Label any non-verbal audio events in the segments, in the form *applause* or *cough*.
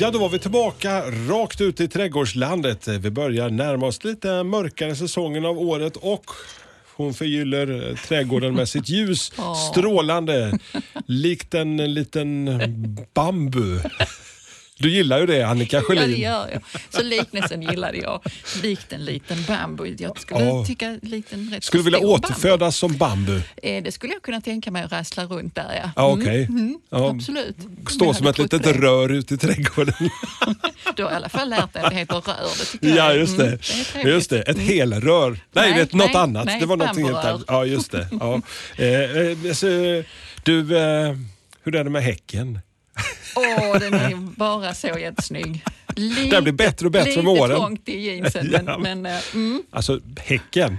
Ja, då var vi tillbaka rakt ut i trädgårdslandet. Vi börjar närma oss lite mörkare säsongen av året och hon förgyller trädgården med sitt ljus. *laughs* Strålande, likt en liten bambu. Du gillar ju det Annika Ja, det Sjölin. gör jag. Så liknelsen gillade jag. Likt en liten bambu. Jag skulle Ja. tycka liten rätt Skulle du vilja återfödas som bambu? Bambu. Eh, Det skulle jag kunna tänka mig att rassla runt där ja. Ja, okej. Ja, Absolut. Stå som ett litet det. rör ute i trädgården. *laughs* Du har i alla fall lärt dig att det heter rör. Det. Ja, just det. Mm, trevligt. just det. Ett helrör. Nej, Nej, det är något nej, annat. nej, det var någonting helt annat. Ja, just det. Ja. *laughs* Eh, eh, så, du, eh, hur är det med häcken? Åh, den är bara så jättesnygg. Lite, Den blir bättre och bättre lite med åren. trångt i jeansen, *laughs* Ja. men, eh, mm. Alltså häcken.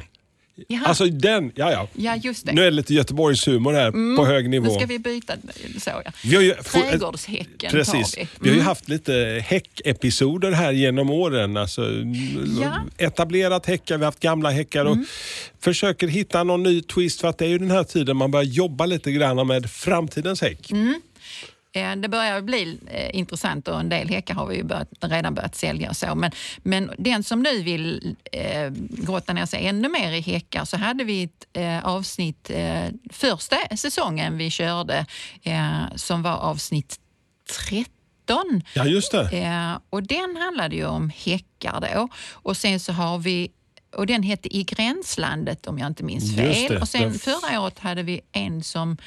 Jaha. Alltså den, ja ja. ja, just det. Nu är det lite Göteborgshumor här på hög nivå. Nu ska vi byta så ja. Vi har ju, Trädgårdshäcken Precis. vi. Vi har ju Mm. haft lite häckepisoder här genom åren. Alltså, Ja. Etablerat häckar, vi har haft gamla häckar och Mm. försöker hitta någon ny twist för att det är ju den här tiden man börjar jobba lite grann med framtidens häck. Mm. Eh, Det börjar bli eh, intressant och en del häckar har vi ju börjat, redan börjat sälja och så. Men, men den som nu vill eh, grotta ner sig ännu mer i häckar så hade vi ett eh, avsnitt eh, första säsongen vi körde eh, som var avsnitt 13. Ja, just det. Eh, och den handlade ju om häckar då. Och sen så har vi och den hette I gränslandet om jag inte minns fel. Och sen förra året hade vi en som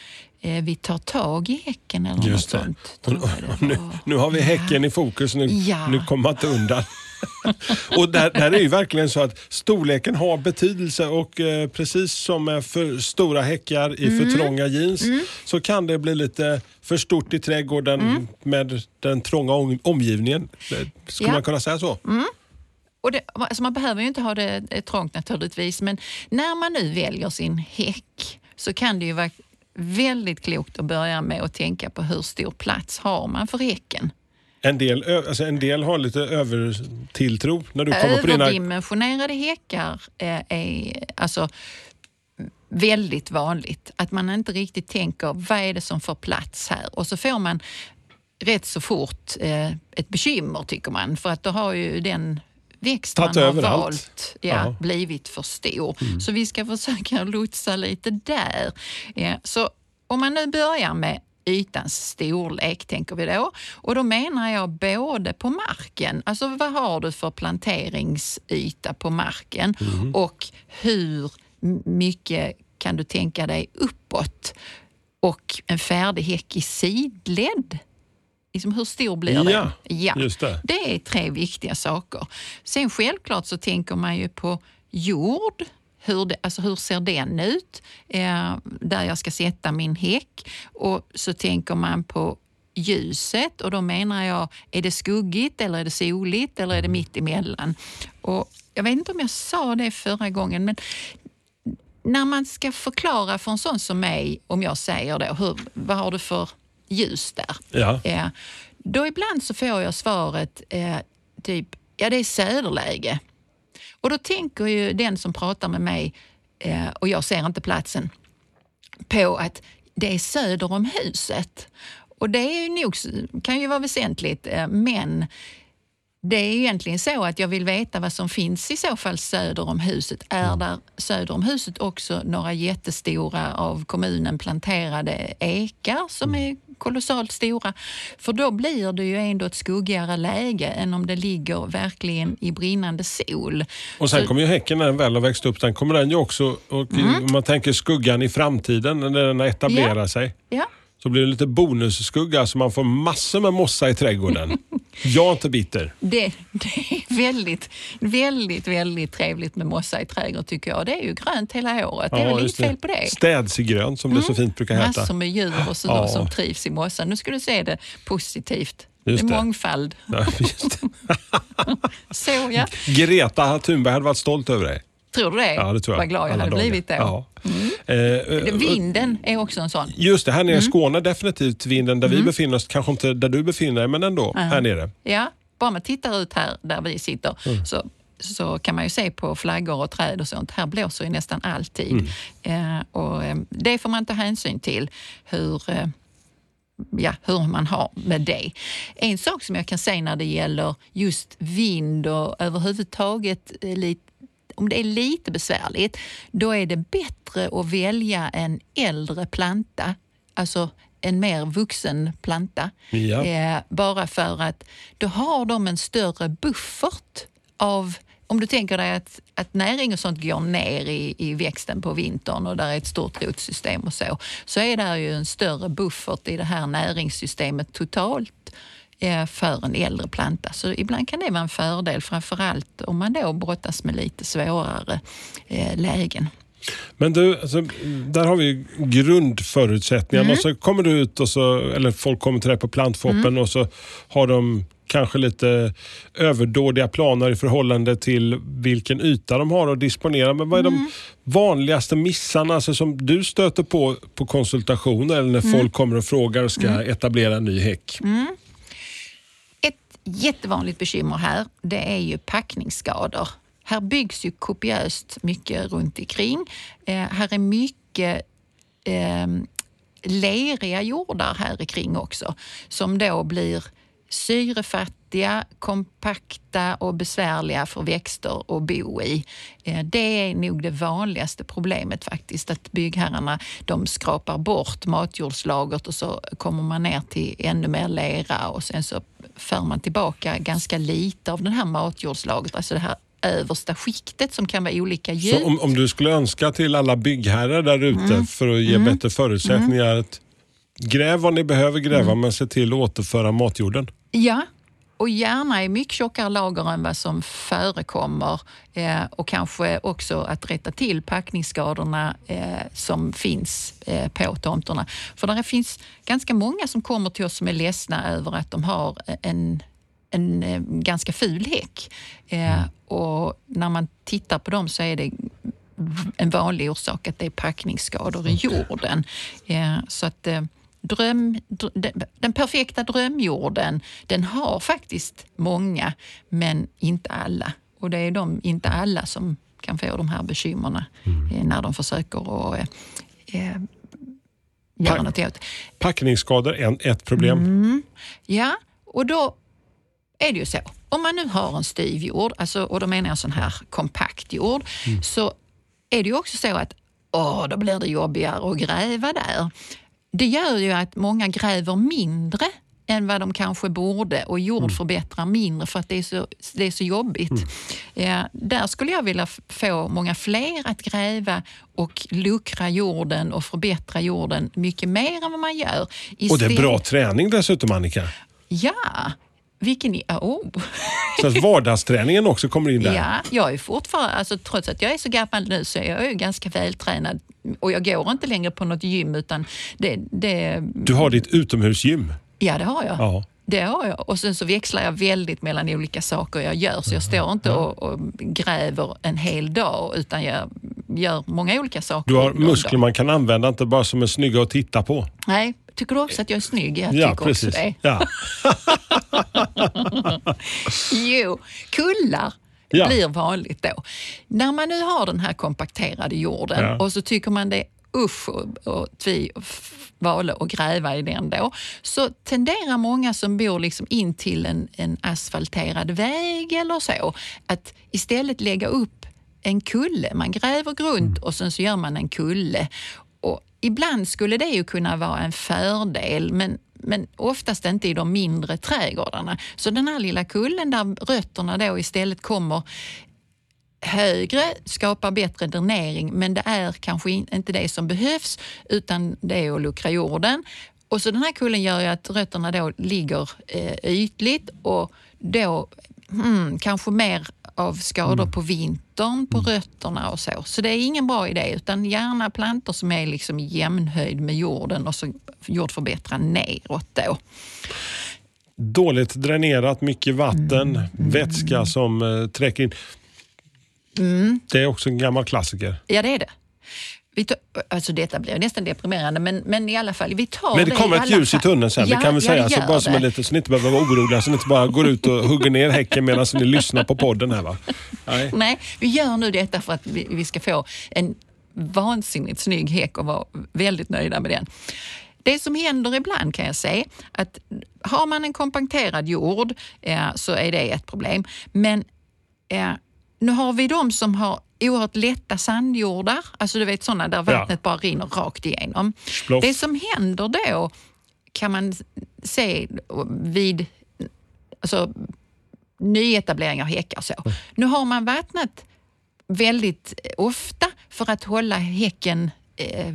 Vi tar tag i häcken eller Just något sånt. Nu, nu har vi häcken i fokus, nu, Ja. nu kommer man inte undan. *laughs* och där, där är ju verkligen så att storleken har betydelse och eh, precis som med för stora häckar i Mm. för trånga jeans så kan det bli lite för stort i trädgården Mm. med den trånga om, omgivningen. Det- Skulle Ja. man kunna säga så? Och det, alltså man behöver ju inte ha det eh, trångt naturligtvis, men när man nu väljer sin häck så kan det ju vara väldigt klokt att börja med att tänka på hur stor plats har man för häcken. En del, alltså en del har lite övertilltro när du kommer på dina... Överdimensionerade häckar eh, är alltså väldigt vanligt. Att man inte riktigt tänker vad är det som får plats här och så får man rätt så fort eh, ett bekymmer tycker man för att då har ju den växt Tagit man har valt ja, Ja. blivit för stor. Så vi ska försöka *laughs* lotsa lite där. Ja, så om man nu börjar med ytans storlek, tänker vi då. Och då menar jag både på marken, alltså vad har du för planteringsyta på marken och hur mycket kan du tänka dig uppåt? Och en färdig häck i sidled. Liksom hur stor blir den? Ja, just det. det är tre viktiga saker. Sen självklart så tänker man ju på jord. Hur, det, alltså hur ser den ut eh, där jag ska sätta min häck? Och så tänker man på ljuset och då menar jag, är det skuggigt eller är det soligt eller är det mitt emellan? Och jag vet inte om jag sa det förra gången, men när man ska förklara för en sån som mig, om jag säger då, hur, vad har du för ljus där? Ja. Eh, då ibland så får jag svaret eh, typ, ja det är söderläge. Och då tänker ju den som pratar med mig, eh, och jag ser inte platsen, på att det är söder om huset. Och det nog, kan ju vara väsentligt, eh, men det är egentligen så att jag vill veta vad som finns i så fall söder om huset. Är där söder om huset också några jättestora av kommunen planterade ekar som är kolossalt stora? För då blir det ju ändå ett skuggigare läge än om det ligger verkligen i brinnande sol. Och sen Så- kommer ju häcken när den väl har växt upp, den kommer den ju också, och Mm. man tänker skuggan i framtiden när den etablerar Ja. sig, Ja, så blir det lite bonusskugga så man får massor med mossa i trädgården. *laughs* Jag är inte bitter. det, det är väldigt, väldigt, väldigt trevligt med mossa i trädgården tycker jag. Det är ju grönt hela året. Det är väl inget fel på det. Mm. Städsegrönt som det så fint brukar heta. Massor med djur och så, Ja. som trivs i mossan. Nu ska du se det positivt Just det är mångfald. Ja. *laughs* Så ja, Greta Thunberg hade varit stolt över dig. Tror du det? Ja, det tror jag. Vad glad jag Alla hade dagar. blivit då. Ja. Eh, eh, Vinden är också en sån. Just det, här Mm. nere i Skåne definitivt vinden där vi befinner oss. Kanske inte där du befinner dig, men ändå här nere. Ja, bara man tittar ut här där vi sitter Mm. så, så kan man ju se på flaggor och träd och sånt. Här blåser ju nästan alltid. Mm. Eh, och, eh, det får man ta hänsyn till hur, eh, ja, hur man har med det. En sak som jag kan säga när det gäller just vind och överhuvudtaget lite om det är lite besvärligt, då är det bättre att välja en äldre planta, alltså en mer vuxen planta. Ja. Eh, bara för att då har de en större buffert av om du tänker dig att, att näring och sånt går ner i, i växten på vintern och där är ett stort rotsystem och så, så är det ju en större buffert i det här näringssystemet totalt för en äldre planta. Så ibland kan det vara en fördel, framförallt om man då brottas med lite svårare eh, lägen. Men du, alltså, där har vi grundförutsättningarna. Mm. Och så kommer du ut och så, eller folk kommer till dig på plantfoppen Mm. och så har de kanske lite överdådiga planer i förhållande till vilken yta de har att disponera. Men vad är Mm. de vanligaste missarna alltså, som du stöter på på konsultationer eller när Mm. folk kommer och frågar och ska etablera en ny häck? Jättevanligt bekymmer här, det är ju packningsskador. Här byggs ju kopiöst mycket runt omkring. Eh, här är mycket eh, leriga jordar här kring också som då blir syrefattiga, kompakta och besvärliga för växter att bo i. Eh, Det är nog det vanligaste problemet faktiskt, att byggherrarna de skrapar bort matjordslagret och så kommer man ner till ännu mer lera och sen så för man tillbaka ganska lite av det här matjordslagret, alltså det här översta skiktet som kan vara olika djup. Så om, om du skulle önska till alla byggherrar där ute Mm. för att ge bättre förutsättningar att gräv vad ni behöver gräva Mm. men se till att återföra matjorden. Ja, och gärna i mycket tjockare lager än vad som förekommer eh, och kanske också att rätta till packningsskadorna eh, som finns eh, på tomterna. För det finns ganska många som kommer till oss som är ledsna över att de har en en eh, ganska ful häck. Eh, och när man tittar på dem så är det en vanlig orsak att det är packningsskador i jorden. Eh, så att dröm, dr, den, perfekta drömjorden, den har faktiskt många, men inte alla. Och det är de, inte alla, som kan få de här bekymren eh, när de försöker att eh, eh, göra Pack- något åt. Packningsskador är ett problem. Mm. Ja, och då är det ju så. Om man nu har en styv jord, alltså, och då menar jag sån här kompakt jord, så är det ju också så att åh, då blir det jobbigare att gräva där. Det gör ju att många gräver mindre än vad de kanske borde och jord förbättrar mindre för att det är så, det är så jobbigt. Ja, där skulle jag vilja få många fler att gräva och luckra jorden och förbättra jorden mycket mer än vad man gör. Och det är Istället- bra träning dessutom Annika. Ja, vilken... Oh. Så att vardagsträningen också kommer in där. Ja, jag är fortfarande, alltså, trots att jag är så gammal nu så är jag ju ganska vältränad och jag går inte längre på något gym utan det, det, Du har ditt utomhusgym. ja, det har jag. Ja. Det har jag. Och sen så växlar jag väldigt mellan olika saker jag gör. Så jag står inte och, och gräver en hel dag utan jag gör många olika saker. Du har muskler man kan använda, inte bara som är snygga att titta på. Nej, tycker du också att jag är snygg? Jag ja, tycker precis. också det. Ja. *laughs* Jo, kullar Ja. blir vanligt då. När man nu har den här kompakterade jorden Ja. och så tycker man det usch och, och tvi och vale och gräva i den då, så tenderar många som bor liksom in till en, en asfalterad väg eller så, att istället lägga upp en kulle. Man gräver grunt och sen så gör man en kulle. Och ibland skulle det ju kunna vara en fördel, men men oftast inte i de mindre trädgårdarna. Så den här lilla kullen där rötterna då istället kommer högre, skapar bättre dränering, men det är kanske in- inte det som behövs, utan det är att luckra jorden. Och så den här kullen gör ju att rötterna då ligger eh, ytligt och då hmm, kanske mer av skador på vintern på rötterna och så. Så det är ingen bra idé, utan gärna plantor som är liksom jämnhöjd med jorden och så jordförbättra neråt då. dåligt dränerat, mycket vatten, Mm. vätska som uh, träcker in. Mm. Det är också en gammal klassiker. Ja, det är det. Vi tar, alltså detta blir nästan deprimerande, men, men i alla fall, vi tar Men det i kommer ett ljus i fall. tunneln sen, Ja, det kan vi ja, säga. det Så gör bara som en det. liten, så ni inte behöver vara oroliga, så ni inte bara går ut och hugger ner häcken medan ni lyssnar på podden här. Va? Nej. Nej, vi gör nu detta för att vi, vi ska få en vansinnigt snygg häck och vara väldigt nöjda med den. Det som händer ibland kan jag säga, att har man en kompakterad jord eh, så är det ett problem. Men eh, nu har vi de som har oerhört lätta sandjordar, alltså du vet sådana där Ja. vattnet bara rinner rakt igenom. Sploff. Det som händer då kan man se vid alltså, nyetablering av häckar. Så. Mm. Nu har man vattnat väldigt ofta för att hålla häcken eh,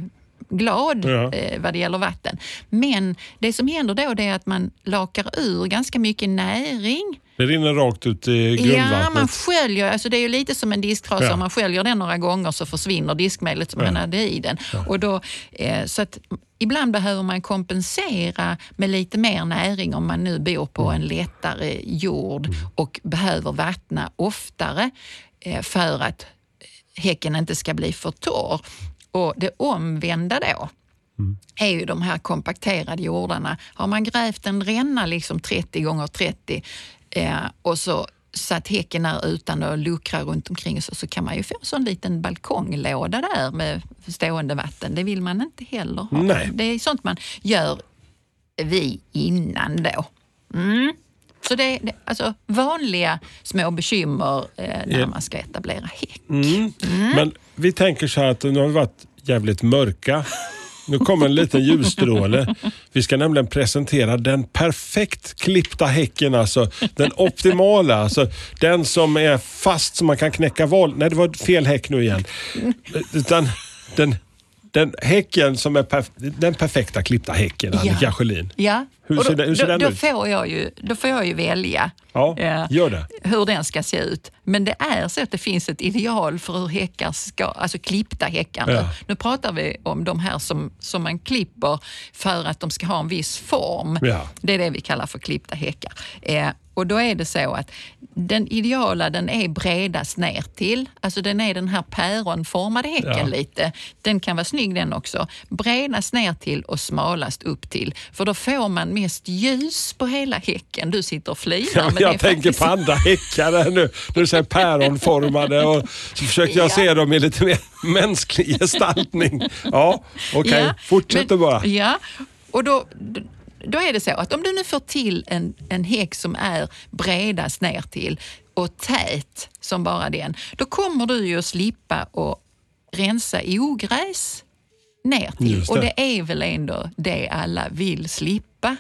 glad Ja. eh, vad det gäller vatten. Men det som händer då det är att man lakar ur ganska mycket näring. Det rinner rakt ut i grundvattnet. Ja, man sköljer, alltså det är ju lite som en disktrasa. Ja. Om man sköljer den några gånger så försvinner diskmedlet som Ja. man hade i den. Och då, eh, så att ibland behöver man kompensera med lite mer näring om man nu bor på Mm. en lättare jord och behöver vattna oftare eh, för att häcken inte ska bli för torr. Och det omvända då, är ju de här kompakterade jordarna. Har man grävt en ränna liksom 30 gånger 30 eh, och så satt häcken där utan att luckra runt omkring så, så kan man ju få en sån liten balkonglåda där med stående vatten. Det vill man inte heller ha. Nej. Det är sånt man gör vi innan då. Mm. Så det är alltså vanliga små bekymmer eh, när Ja. man ska etablera häck. Mm. Men vi tänker så här att nu har vi varit jävligt mörka. Nu kommer en liten ljusstråle. Vi ska nämligen presentera den perfekt klippta häcken, alltså den optimala. Alltså den som är fast så man kan knäcka val. Nej, det var fel häck nu igen. Utan den, den häcken som är perf- den perfekta klippta häcken, Annika Sjölin. Ja. Hur ser då, den- hur ser då, den då ut? Får jag ju, då får jag ju välja Ja, eh, gör det. hur den ska se ut. Men det är så att det finns ett ideal för hur häckar ska, alltså klippta häckar. nu. Ja. Nu pratar vi om de här som, som man klipper för att de ska ha en viss form. Ja. Det är det vi kallar för klippta häckar. Eh, och då är det så att den ideala den är bredast ner till. Alltså den är den här päronformade häcken Ja. lite. Den kan vara snygg den också. Bredast ner till och smalast upp till. För då får man mest ljus på hela häcken. Du sitter och flinar. Ja, men jag tänker faktiskt- på andra häckar nu. När du säger päronformade och så försökte jag Ja. se dem i lite mer mänsklig gestaltning. Ja, okej. Ja, Fortsätt bara. Ja, och då, då är det så att om du nu får till en, en häck som är bredast ner till och tät som bara den, då kommer du ju att slippa att rensa ogräs ner till. Det. Och det är väl ändå det alla vill slippa.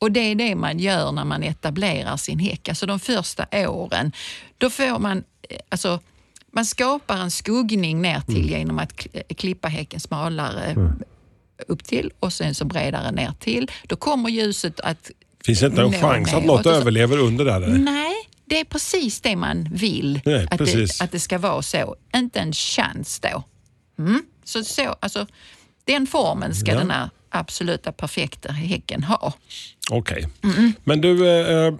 Och det är det man gör när man etablerar sin häck. Alltså de första åren, då får man, eh, alltså man skapar en skuggning ner till Mm. genom att kl- klippa häcken smalare upp till och sen så bredare ner till. Då kommer ljuset att Finns det inte en chans att något överlever under där? eller? Nej, det är precis det man vill Nej, att, det, att det ska vara så. Inte en chans då. Mm. Så, så, alltså, den formen ska Ja. den här absoluta perfekta häcken ha. Okej. Men du, eh,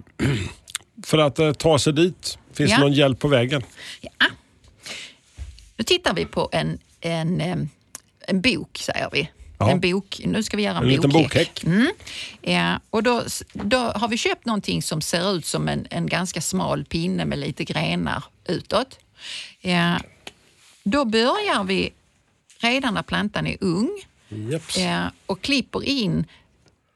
*clears throat* för att eh, ta sig dit, finns Ja. det någon hjälp på vägen? Ja. Nu tittar vi på en, en, eh, en bok, säger vi. Ja. En bok. Nu ska vi göra en, En liten bokhäck. Mm. Ja, och då, då har vi köpt någonting som ser ut som en, en ganska smal pinne med lite grenar utåt. Ja, då börjar vi redan när plantan är ung eh, och klipper in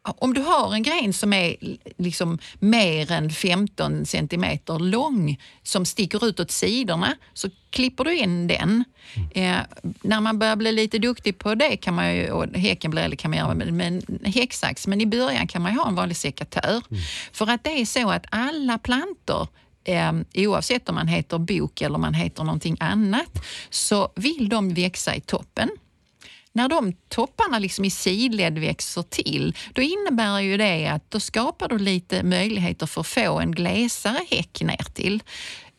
om du har en gren som är liksom mer än 15 centimeter lång som sticker ut åt sidorna så klipper du in den. Eh, när man börjar bli lite duktig på det kan man ju, och häcken blir eller kan man göra med, med en häcksax, men i början kan man ha en vanlig sekatör. För att det är så att alla plantor eh, oavsett om man heter bok eller man heter någonting annat, så vill de växa i toppen. När de topparna liksom i sidled växer till, då innebär ju det att då skapar du lite möjligheter för att få en glesare häck ner till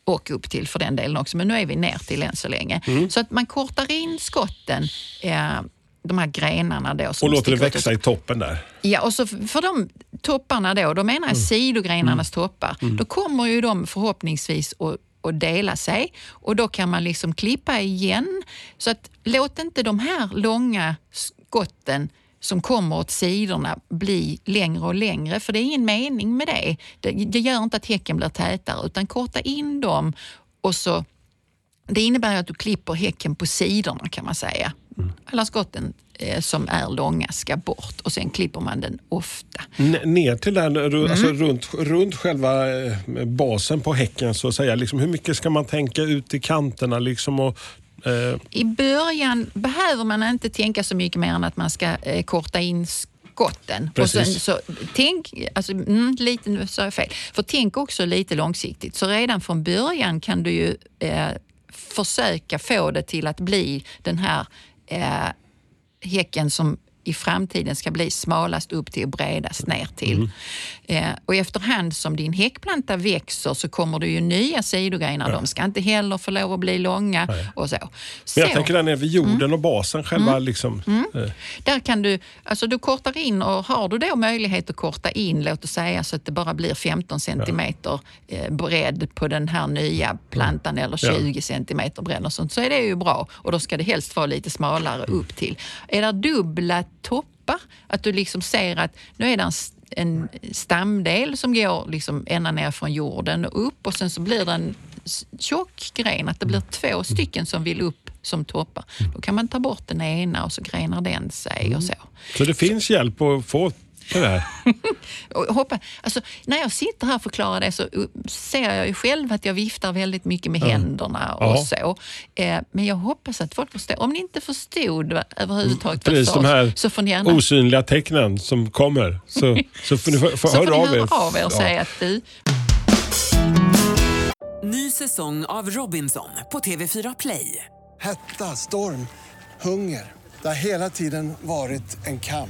och upp till för den delen också, men nu är vi ner till än så länge. Så att man kortar in skotten eh, de här grenarna då. Och låter det sticker ut. växa i toppen där. Ja, och så för de topparna då, då menar jag sidogrenarnas toppar, då kommer ju de förhoppningsvis att och dela sig och då kan man liksom klippa igen. Så att låt inte de här långa skotten som kommer åt sidorna bli längre och längre, för det är ingen mening med det. Det, det gör inte att häcken blir tätare, utan korta in dem och så det innebär att du klipper häcken på sidorna kan man säga. Alla skotten eh, som är långa ska bort och sen klipper man den ofta. N- ner till den, Mm. alltså runt, runt själva eh, basen på häcken så att säga. Liksom, hur mycket ska man tänka ut i kanterna? Liksom, och, eh, I början behöver man inte tänka så mycket mer än att man ska eh, korta in skotten. Och sen, Precis. så, tänk, alltså, mm, lite, nu sa jag fel. För tänk också lite långsiktigt. Så redan från början kan du ju eh, försöka få det till att bli den här eh, häcken som i framtiden ska bli smalast upp till och bredast ner till. Mm. Eh, och efterhand som din häckplanta växer så kommer det ju nya sidogrenar. De ska inte heller få lov att bli långa och så. så men jag tänker där nere vid jorden Mm. och basen själva. Liksom, eh, där kan du, alltså du kortar in och har du då möjlighet att korta in, låt oss säga så att det bara blir 15 centimeter eh, bredd på den här nya plantan eller Ja. 20 centimeter bredd och sånt, så är det ju bra. Och då ska det helst vara lite smalare upp till. Är det dubbla toppar, att du liksom ser att nu är det en en stamdel som går liksom ända ner från jorden och upp och sen så blir det en tjock gren, att det blir två stycken som vill upp som toppar. Då kan man ta bort den ena och så grenar den sig och så. så det finns hjälp att få *laughs* hoppa, alltså, när jag sitter här och förklarar det så ser jag ju själv att jag viftar väldigt mycket med händerna och Ja. så. Eh, men jag hoppas att folk förstår. Om ni inte förstod vad- överhuvudtaget vad Precis, jag de sa, här så får ni gärna osynliga tecknen som kommer. Så, så får ni få, få *laughs* så får höra ni av höra av er och Ja. säga att du, Ny säsong av Robinson på TV4 Play. Hetta, storm, hunger. Det har hela tiden varit en kamp.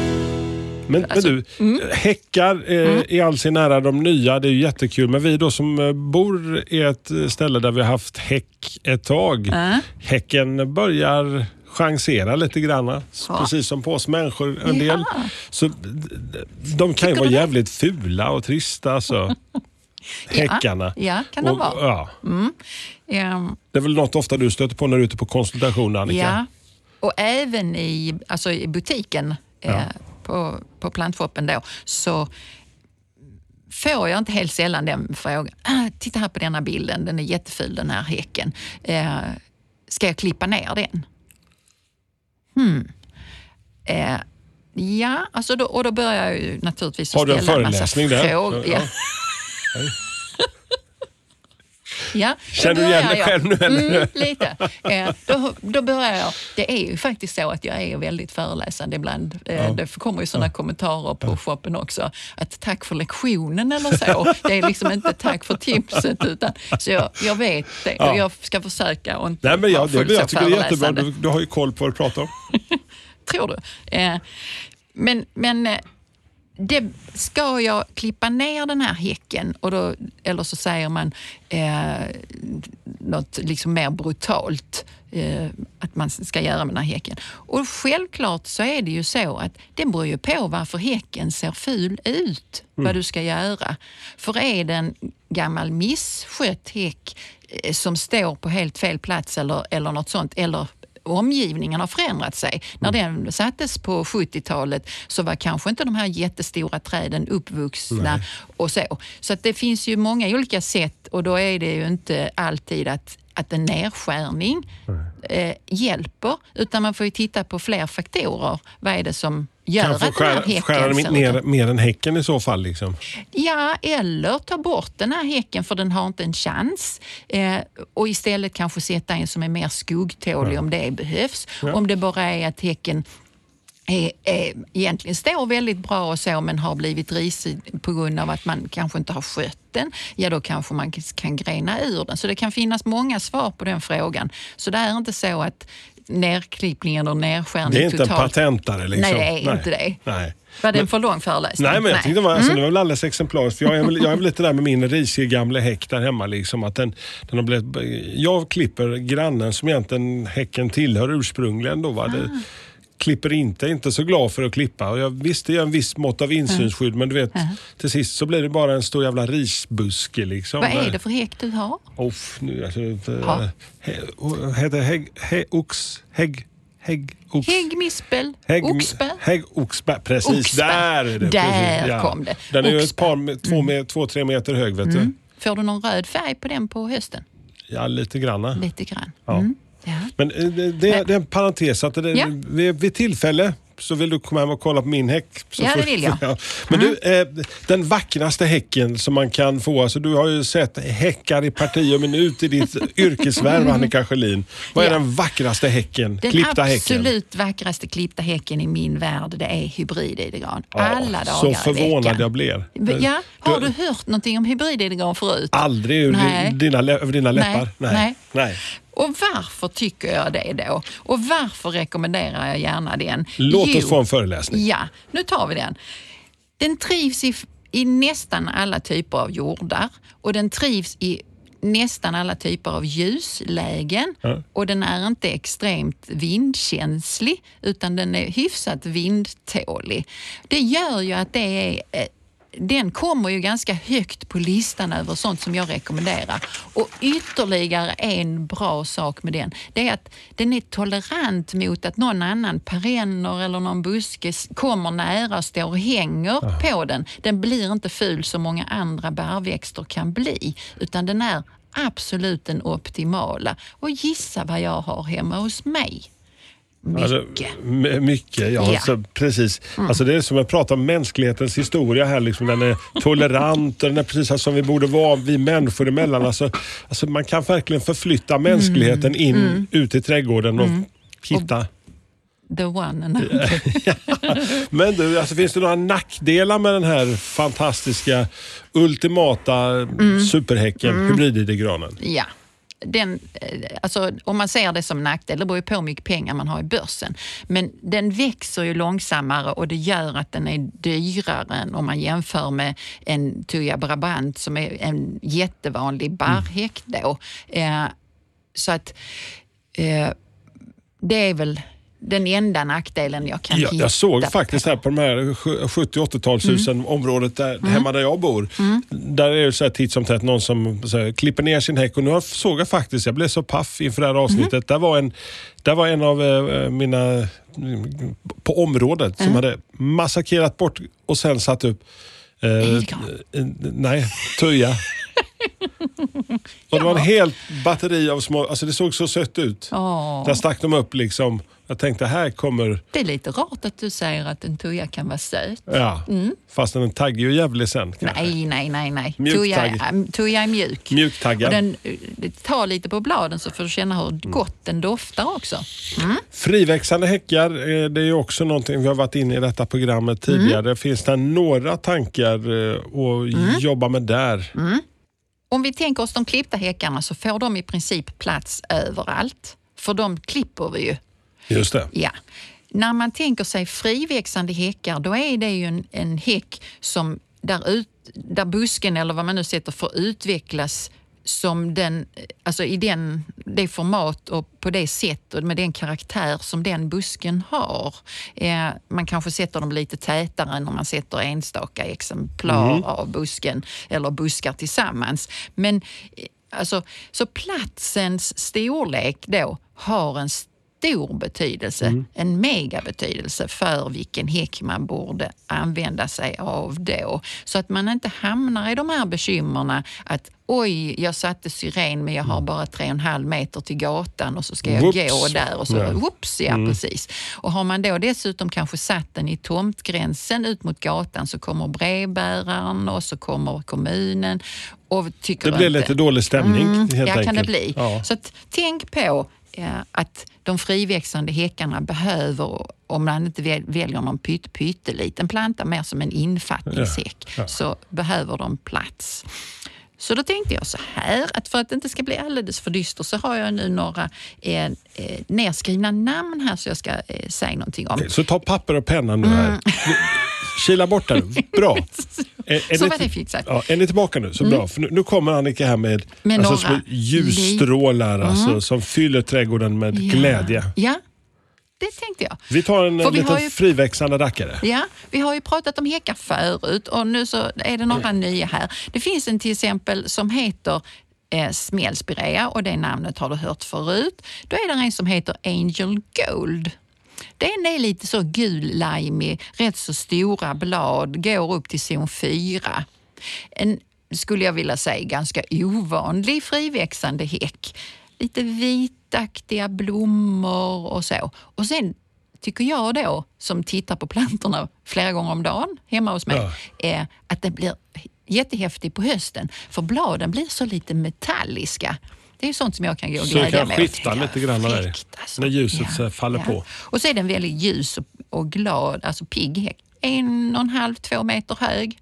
Men, Alltså, men du, mm. häckar eh, i all sin ära de nya, det är ju jättekul. Men vi då som eh, bor i ett eh, ställe där vi har haft häck ett tag. Äh? Häcken börjar chansera lite grann. Ja. Precis som på oss människor en del. Ja. Så d- d- de kan ju vara jävligt fula och trista alltså. *laughs* Häckarna. ja, kan de Och- vara. Ja. ehm, Det är väl något ofta du stöter på när du är ute på konsultation Annika? Ja, och även i, alltså i butiken eh, på, på plantshoppen då, så får jag inte helt sällan den frågan. Ah, titta här på denna bilden, den är jätteful den här häcken. Eh, ska jag klippa ner den? Hmm. Eh, ja, alltså då, och då börjar jag ju naturligtvis Har du en föreläsning där? frågor. Ja. Ja. Ja, Känner du igen dig själv nu, eller? Mm, lite. Eh, då, då börjar jag. Det är ju faktiskt så att jag är väldigt föreläsande ibland. Eh, Det kommer ju sådana kommentarer på shoppen också. Att tack för lektionen eller så. Det är liksom inte tack för tipset. Utan, så jag, jag vet det och Ja. jag ska försöka och inte Nej, men vara jag, det, fullt så jag tycker det är jättebra. Du, du har ju koll på vad du pratar om. *laughs* Tror du? Eh, men men eh, det, ska jag klippa ner den här häcken, och då, eller så säger man eh, något liksom mer brutalt eh, att man ska göra med den här häcken. Och självklart så är det ju så att det beror ju på varför häcken ser ful ut, vad du ska göra. För är det en gammal misskött häck eh, som står på helt fel plats eller, eller något sånt, eller omgivningen har förändrat sig. När den sattes på 70-talet så var kanske inte de här jättestora träden uppvuxna och så. Så att det finns ju många olika sätt och då är det ju inte alltid att att en nedskärning eh, hjälper, utan man får ju titta på fler faktorer. Vad är det som gör Kanske att den här skära, häcken skära ser ner mer än häcken i så fall. Liksom. Ja, eller ta bort den här häcken för den har inte en chans. Eh, och istället kanske sätta en som är mer skuggtålig om det behövs. Om det bara är att häcken är, är, egentligen står väldigt bra och så men har blivit risig på grund av att man kanske inte har skött den, ja då kanske man kan grena ur den. Så det kan finnas många svar på den frågan. Så det är inte så att nerklippning eller nedskärning Det är inte en totalt... patentare. Liksom. Nej, det är inte det. Nej. Var det en för lång föreläsning? Nej, men jag tyckte det var, Mm. alltså, det var väl alldeles exemplariskt. För jag, är väl, jag är väl lite där med min risiga gamla häck där hemma. Liksom, att den, den har blivit, jag klipper grannen som egentligen häcken tillhör ursprungligen. Då, va? Ah. Det, klipper inte, inte så glad för att klippa. Och jag visste jag en viss mått av insynsskydd men du vet, till sist så blir det bara en stor jävla risbuske. Liksom. Vad är det för häck du har? Off, nu, alltså, Ha. he, heter hägg, he, ox, hägg, hägg, ox. Häggmispel, Hägg, oxbär. Hägg, oxbär. Precis, Oxbär. där är det. Där precis, kom det. Den är ju ett. Mm. par, två, med, två, tre meter hög vet du. Får du någon röd färg på den på hösten? Ja, lite granna. Lite grann. Ja. Mm. Ja. Men eh, det, det, det är en parentes. Att det, Ja. vid, vid tillfälle så vill du komma hem och kolla på min häck. Så Ja, det vill jag. *laughs* Mm. Men du, eh, den vackraste häcken som man kan få. Alltså, du har ju sett häckar i parti och minut i ditt *laughs* yrkesvärv, Annika Sjölin. Vad är Ja. den vackraste häcken? Den klippta häcken? absolut vackraste klippta häcken i min värld, det är hybrididegran. Alla dagar Så förvånad veckan. jag blev. Ja, har du hört någonting om hybrididegran förut? Aldrig ur Nej. dina, över dina läppar? Nej. Nej. Och varför tycker jag det då? Och varför rekommenderar jag gärna den? Låt Jo, oss få en föreläsning. Ja, nu tar vi den. Den trivs i, i nästan alla typer av jordar och den trivs i nästan alla typer av ljuslägen Ja. och den är inte extremt vindkänslig utan den är hyfsat vindtålig. Det gör ju att det är eh, den kommer ju ganska högt på listan över sånt som jag rekommenderar. Och ytterligare en bra sak med den, det är att den är tolerant mot att någon annan perenner eller någon buske kommer nära och står och hänger på den. Den blir inte ful som många andra bärväxter kan bli, utan den är absolut den optimala. Och gissa vad jag har hemma hos mig? Mycket. Alltså, mycket, ja. Ja. Mm. Så, precis. Alltså, det är som att prata om mänsklighetens historia här. Liksom. Den är tolerant och den är precis som vi borde vara vi människor emellan. Alltså, alltså, man kan verkligen förflytta Mm. mänskligheten in ut i trädgården och hitta... The one and *laughs* only. Men du, alltså, finns det några nackdelar med den här fantastiska, ultimata Mm. superhäcken, hybrididegranen? Ja. Den, eh, alltså, om man ser det som nackdel, det beror ju på hur mycket pengar man har i börsen. Men den växer ju långsammare och det gör att den är dyrare än om man jämför med en Tuya Brabant som är en jättevanlig barrhäck då. Eh, så att eh, det är väl den enda nackdelen jag kan Ja, hitta. jag såg faktiskt här på de här 70-80-talshusen, området där, hemma där jag bor. Där är det så här titt som tätt någon som här, klipper ner sin häck och nu såg jag faktiskt, jag blev så paff inför det här avsnittet. Där, var en, där var en av eh, mina mm, på området som hade massakrerat bort och sen satt upp eh, eh, nej, tuja. *laughs* Och det var en helt batteri av små, alltså det såg så sött ut. Åh. Där stack de upp liksom. Jag tänkte här kommer Det är lite rart att du säger att en tuja kan vara söt. Ja, fast den taggar ju jävligt sen. kanske. Nej, nej, nej. nej. Mjuk Tuja, tagg. är- tuja är mjuk. Mjuktaggad. Och den eh, tar lite på bladen så får du känna hur gott den doftar också. Friväxande häckar, eh, det är ju också någonting vi har varit inne i detta programmet tidigare. Finns det några tankar eh, att jobba med där? Om vi tänker oss de klippta häckarna så får de i princip plats överallt. För de klipper vi ju. Just det. Ja. När man tänker sig friväxande häckar, då är det ju en, en häck som där, ut, där busken eller vad man nu sätter får utvecklas som den, alltså i den, det format och på det sätt och med den karaktär som den busken har. Eh, man kanske sätter dem lite tätare än om man sätter enstaka exemplar av busken eller buskar tillsammans. Men eh, alltså, så platsens storlek då har en stor betydelse, en megabetydelse för vilken häck man borde använda sig av då. Så att man inte hamnar i de här bekymmerna att oj, jag satte syren men jag har bara tre och en halv meter till gatan och så ska jag Whoops. gå där och så, Ja. whoops, ja precis. Och har man då dessutom kanske satt den i tomtgränsen ut mot gatan så kommer brevbäraren och så kommer kommunen och tycker Det blir inte, lite dålig stämning Mm, helt ja, enkelt. kan det bli. Ja. Så att, tänk på att de friväxande häckarna behöver, om man inte väl- väljer någon pytt, pytteliten planta, mer som en infattningshäck, Ja, ja. så behöver de plats. Så då tänkte jag så här, att för att det inte ska bli alldeles för dyster så har jag nu några eh, eh, nerskrivna namn här så jag ska eh, säga någonting om. Så ta papper och penna nu här. *laughs* Kila bort den. Bra. *laughs* Är, är Mm. Så var det fixat. Ja, är ni tillbaka nu? Så bra. För nu, nu kommer Annika här med, Med alltså, små ljusstrålar alltså, som fyller trädgården med Ja. glädje. Ja, det tänkte jag. Vi tar en För eh, vi liten ju- friväxande rackare. Ja, vi har ju pratat om häckar förut och nu så är det några nya här. Det finns en till exempel som heter eh, smällspirea och det namnet har du hört förut. Då är det en som heter Angel Gold. Den är lite så gul limig, rätt så stora blad, går upp till zon 4. En, skulle jag vilja säga, ganska ovanlig friväxande häck. Lite vitaktiga blommor och så. Och sen tycker jag då, som tittar på plantorna flera gånger om dagen hemma hos mig, är att det blir jättehäftigt på hösten. För bladen blir så lite metalliska. Det är sånt som jag kan gå och Så det glädja kan mig skifta åt. lite grann där. Alltså. När ljuset så faller på. Och så är den väldigt ljus och, och glad, alltså pigg häck. En och en halv, två meter hög.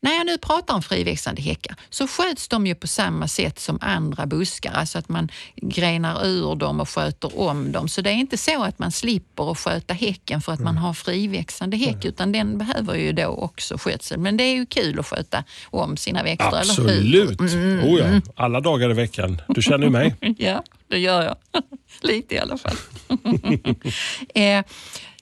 När jag nu pratar om friväxande häckar så sköts de ju på samma sätt som andra buskar, alltså att man grenar ur dem och sköter om dem. Så det är inte så att man slipper att sköta häcken för att man har friväxande häck, utan den behöver ju då också skötsel. Men det är ju kul att sköta om sina växter, eller hur? Absolut. Oh ja. Alla dagar i veckan. Du känner ju mig. *laughs* Ja, det gör jag. *laughs* Lite i alla fall. *laughs* eh,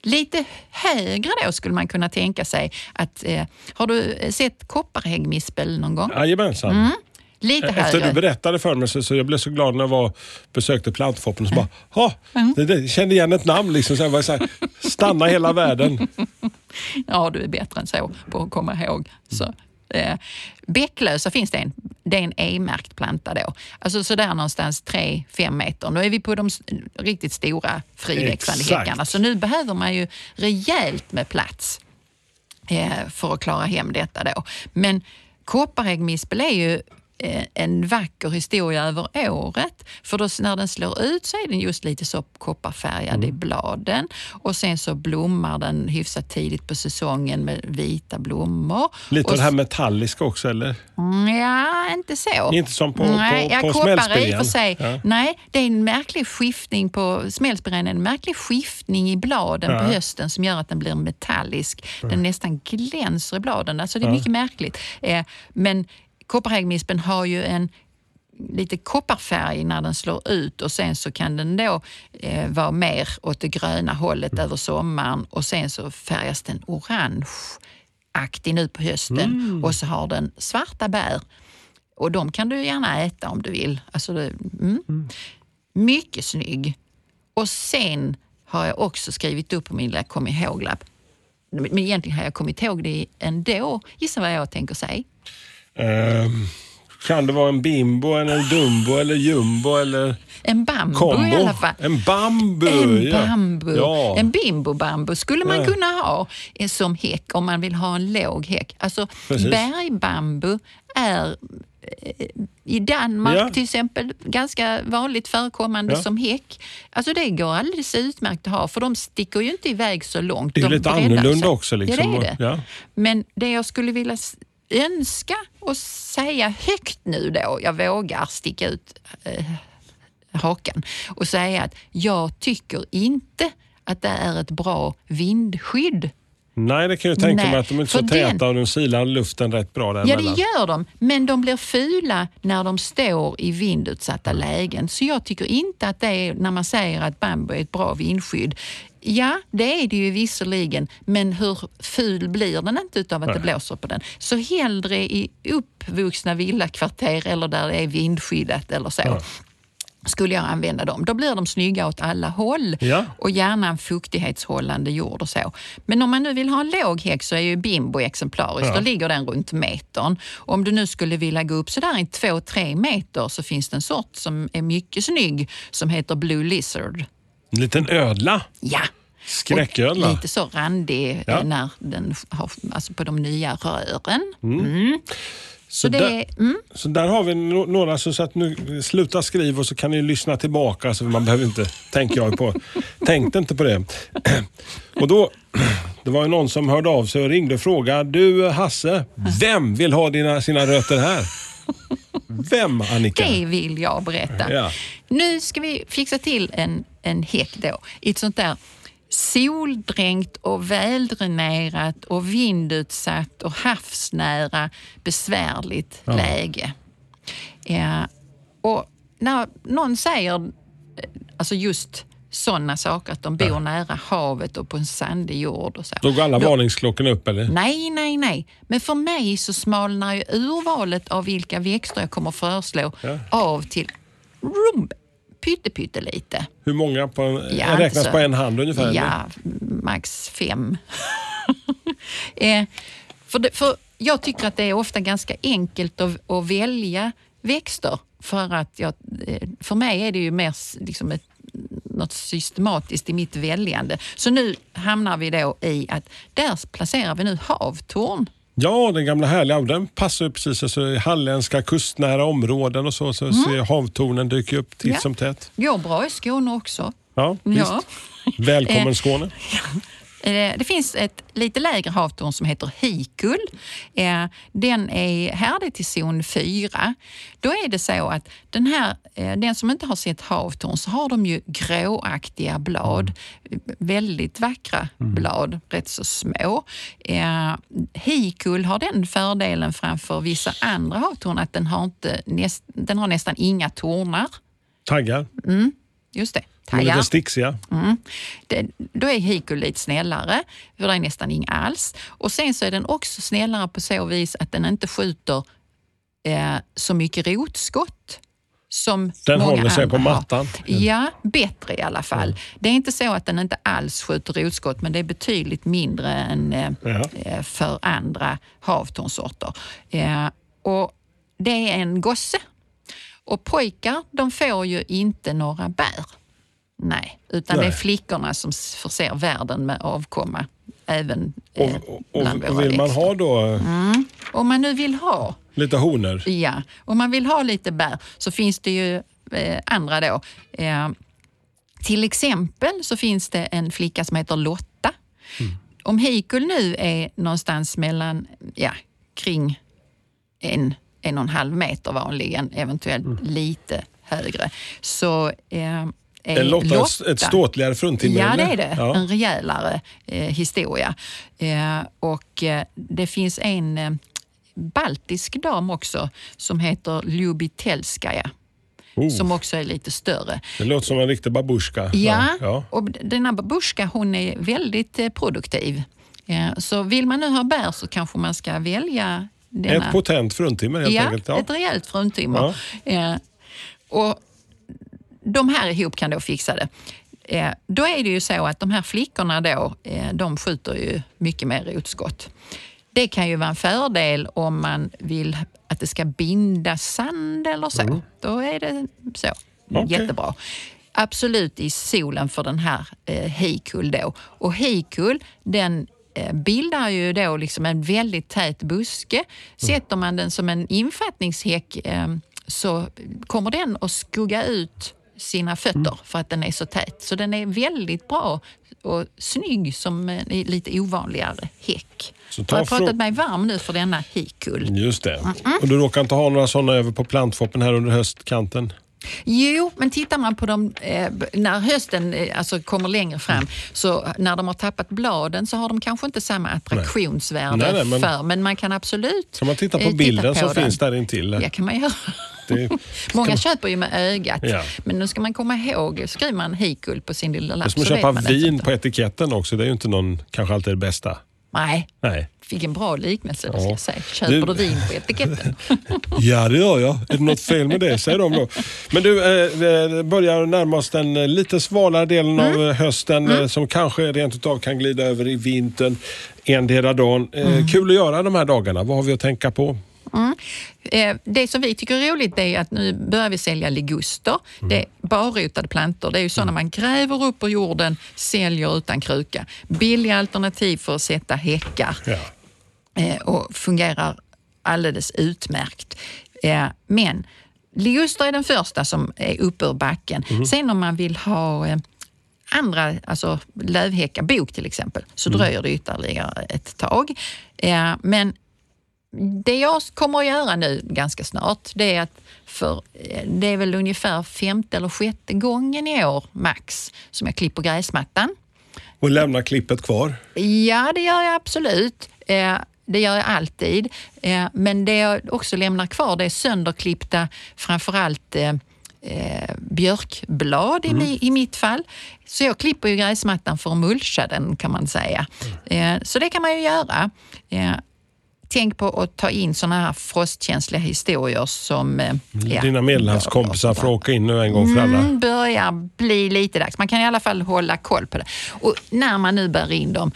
lite högre då skulle man kunna tänka sig att... Eh, har du sett kopparhäggmispel någon gång? Jajamensan. Lite Efter högre. du berättade för mig så, så jag blev så glad när jag var, besökte plantfoppen så bara, ha, det, det, kände igen ett namn liksom. Så jag var så här, stanna hela världen. *laughs* Ja, du är bättre än så på att komma ihåg. Så, eh, bäcklösa finns det en. Det är en E-märkt planta då. Alltså sådär någonstans 3-5 meter. Nu är vi på de riktigt stora friväxande Exakt. häckarna. Så nu behöver man ju rejält med plats eh, för att klara hem detta då. Men kopparäggmispel är ju en vacker historia över året. För då, när den slår ut så är den just lite så kopparfärgad Mm. i bladen och sen så blommar den hyfsat tidigt på säsongen med vita blommor. Lite och av det här metalliska också eller? Mm, Ja, inte så. Inte som på- nej, på- ja, på koppar i och för sig. Ja. Nej, det är en märklig skiftning på smällspiren, en märklig skiftning i bladen Ja. på hösten som gör att den blir metallisk. Den nästan glänser i bladen. Alltså det är mycket märkligt. Eh, men kopparhäggmispen har ju en lite kopparfärg när den slår ut och sen så kan den då eh, vara mer åt det gröna hållet Mm. över sommaren och sen så färgas den orangeaktig nu på hösten Mm. och så har den svarta bär. Och de kan du gärna äta om du vill. Alltså, det, mm. Mycket snygg. Och sen har jag också skrivit upp på min lilla kom ihåg-lapp. Men egentligen har jag kommit ihåg det ändå. Gissa vad jag tänker säga. Ehm, kan det vara en bimbo, eller en dumbo eller jumbo eller En bambu kombo? i alla fall. En bambu! En bambu. Ja. En bimbo-bambu skulle man Ja. kunna ha eh, som häck om man vill ha en låg häck. Alltså Precis. bergbambu är eh, i Danmark Ja. till exempel ganska vanligt förekommande Ja. som häck. Alltså det går alldeles utmärkt att ha för de sticker ju inte iväg så långt. Det är de lite annorlunda sig. också, liksom. Ja, det är det. Men det jag skulle vilja önska och säga högt nu då, jag vågar sticka ut eh, hakan och säga att jag tycker inte att det är ett bra vindskydd. Nej, det kan jag tänka Nej, mig att de är så täta den- och de silar luften rätt bra Ja, däremellan. det gör de, men de blir fula när de står i vindutsatta lägen. Så jag tycker inte att det är, när man säger att bambu är ett bra vindskydd, Ja, det är det ju visserligen, men hur ful blir den inte utav att det blåser på den? Så hellre i uppvuxna villakvarter eller där det är vindskyddat eller så. skulle jag använda dem. Då blir de snygga åt alla håll Ja. och gärna en fuktighetshållande jord och så. Men om man nu vill ha en låg häck så är ju bimbo exemplariskt. Ja. Då ligger den runt metern. Om du nu skulle vilja gå upp sådär i två, tre meter så finns det en sort som är mycket snygg som heter Blue Lizard. En liten ödla. Ja. Skräcködla. Och lite så randig Ja. eh, när den har, alltså på de nya rören. Så, Så det där, är, mm, så där har vi några, så så att nu sluta skriva och så kan ni lyssna tillbaka. Så man behöver inte, tänker jag på. *laughs* Tänkte inte på det. *clears throat* Och då, *clears throat* det var ju någon som hörde av sig och ringde och frågade. Du Hasse, vem vill ha dina, sina rötter här? *laughs* Vem Annika? det vill jag berätta. Ja. Nu ska vi fixa till en, en häck då i ett sånt där soldränkt och väldränerat och vindutsatt och havsnära besvärligt läge. Ja, och när någon säger eh, alltså just sådana saker, att de bor nära havet och på en sandig jord och så. Då går alla Då- varningsklockorna upp eller? Nej, nej, nej. Men för mig så smalnar ju urvalet av vilka växter jag kommer föreslå Ja. av till rum, pytte, pytte lite. Hur många på en, Ja, räknas så- på en hand ungefär? eller? Ja, max fem. *laughs* eh, för, det, för jag tycker att det är ofta ganska enkelt att, att välja växter. För, att jag, eh, för mig är det ju mer liksom ett, något systematiskt i mitt väljande. Så nu hamnar vi då i att där placerar vi nu havtorn. Ja, den gamla härliga. Den passar ju precis alltså, halländska kustnära områden och så. Så ser havtornen dyker upp titt Mm. Ja. som tätt. Går bra i Skåne också. Ja. Ja. Välkommen Skåne. *laughs* Eh, Det finns ett lite lägre havtorn som heter hikull. Eh, Den är härdig till zon 4. Då är det så att den, här, eh, den som inte har sett havtorn så har de ju gråaktiga blad. Väldigt vackra blad, rätt så små. Hikull har den fördelen framför vissa andra havtorn att den har, inte, den har nästan inga tornar. Taggar. Just det, De är tajar. lite stixiga. Mm. Det, då är hikul lite snällare, för det är nästan inga alls. Och sen så är den också snällare på så vis att den inte skjuter eh, så mycket rotskott som Den många håller sig andra på har. mattan. Ja, bättre i alla fall. Det är inte så att den inte alls skjuter rotskott, men det är betydligt mindre än eh, eh, för andra havtornsorter. Eh, och det är en gosse. Och pojkar, de får ju inte några bär. Nej, utan det är Nej. flickorna som förser världen med avkomma. Även Och, eh, och, bland och våra vill man ha då Om man nu vill ha lite honor? Ja, om man vill ha lite bär så finns det ju eh, andra då. Eh, till exempel så finns det en flicka som heter Lotta. Om hikul nu är någonstans mellan, ja, kring en, en och en halv meter vanligen, eventuellt lite högre, så eh, är Är Lotta, ett ståtligare fruntimmer? Ja, det är det. Ja. En rejälare eh, historia. Eh, och eh, det finns en eh, baltisk dam också som heter Ljubitelskaja. Oh, Som också är lite större. det låter som en riktig babushka. Ja, ja. och den här babushka hon är väldigt eh, produktiv. Eh, så vill man nu ha bär så kanske man ska välja denna. Ett potent fruntimmer helt ja, enkelt. Ja. ett rejält fruntimmer. Eh, och de här ihop kan då fixa det. Eh, då är det ju så att de här flickorna då, eh, de skjuter ju mycket mer rotskott. Det kan ju vara en fördel om man vill att det ska binda sand eller så. Då är det så. Okej. Jättebra. Absolut i solen för den här eh, hikull då. Och hikull, den eh, bildar ju då liksom en väldigt tät buske. Sätter man den som en infattningshäck så kommer den att skugga ut sina fötter för att den är så tät. Så den är väldigt bra och snygg som en lite ovanligare häck. Så Jag har pratat mig varm nu för denna hikull. Just det. Och du råkar inte ha några sådana över på plantfoppen här under höstkanten? Jo, men tittar man på dem eh, när hösten eh, alltså kommer längre fram, så när de har tappat bladen så har de kanske inte samma attraktionsvärde Nej, nej, men- för, men man kan absolut Kan man titta på eh, bilden på som den. finns där intill? Ja, kan man göra. Det, *laughs* Många man- köper ju med ögat, Ja. men nu ska man komma ihåg, skriver man hikull på sin lilla det är lapp som att köpa vin inte. på etiketten också. Det är ju inte någon, kanske alltid det bästa. Nej, Nej. Fick en bra liknelse, det ska jag säga. Köper Du- du vin på etiketten? *laughs* Ja, det gör jag. Är det något fel med det, säger de då. Men du, eh, börjar närma oss den eh, lite svalare delen av Mm. eh, hösten eh, som kanske rent utav kan glida över i vintern endera dagen. Eh, Mm. Kul att göra de här dagarna. Vad har vi att tänka på? Eh, Det som vi tycker är roligt är att nu börjar vi sälja liguster. Det är barrotade plantor. Det är ju sådana man gräver upp ur jorden, säljer utan kruka. Billiga alternativ för att sätta häckar. Ja. eh, och fungerar alldeles utmärkt. Eh, men liguster är den första som är uppe ur backen. Sen om man vill ha andra, alltså lövhäckar, bok till exempel, så dröjer det ytterligare ett tag. Men det jag kommer att göra nu ganska snart, det är att för det är väl ungefär femte eller sjätte gången i år max som jag klipper gräsmattan. Och lämna klippet kvar. Ja, det gör jag absolut. Eh, det gör jag alltid. Eh, men det jag också lämnar kvar det är sönderklippta, framförallt eh, eh, björkblad i, mi, i mitt fall. Så jag klipper ju gräsmattan för att mulcha den kan man säga. Eh, så det kan man ju göra. Eh, tänk på att ta in såna här frostkänsliga historier som... Eh, ja, Dina medelhavskompisar får åka in nu en gång för alla. Mm, börjar bli lite dags. Man kan i alla fall hålla koll på det. Och när man nu bär in dem,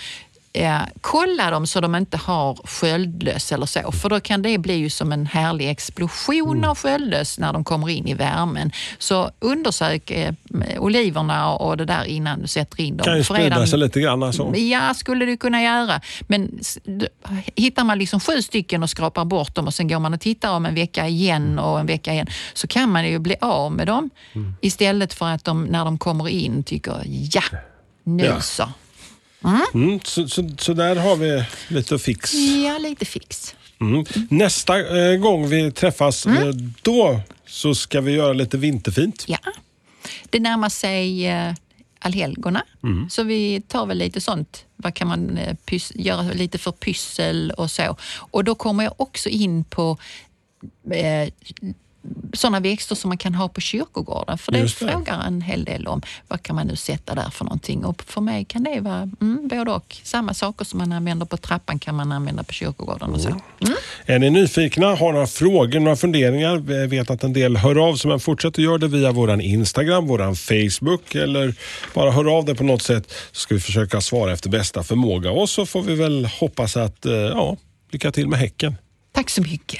eh, kolla dem så de inte har sköldlöss eller så. För då kan det bli ju som en härlig explosion Mm. av sköldlöss när de kommer in i värmen. Så undersök eh, oliverna och det där innan du sätter in dem. Kan ju sprida sig lite grann alltså. Ja, skulle du kunna göra. Men hittar man liksom sju stycken och skrapar bort dem och sen går man och tittar om en vecka igen och en vecka igen så kan man ju bli av med dem istället för att de när de kommer in tycker ja, nu Ja. så. Mm, så, så, så där har vi lite fix. Ja, lite fix. Mm. Nästa eh, gång vi träffas, Mm. eh, då så ska vi göra lite vinterfint. Ja. Det närmar sig eh, allhelgona, så vi tar väl lite sånt. Vad kan man eh, pys- göra lite för pyssel och så. Och då kommer jag också in på eh, sådana växter som man kan ha på kyrkogården. För det, Just det. frågar en hel del om. Vad kan man nu sätta där för någonting? Och för mig kan det vara mm, både och. Samma saker som man använder på trappan kan man använda på kyrkogården och så. Mm. Är ni nyfikna, har några frågor, några funderingar? Vi vet att en del hör av sig, men fortsätt att göra det via våran Instagram, våran Facebook eller bara hör av dig på något sätt så ska vi försöka svara efter bästa förmåga. Och så får vi väl hoppas att, eh, ja, lycka till med häcken. Tack så mycket.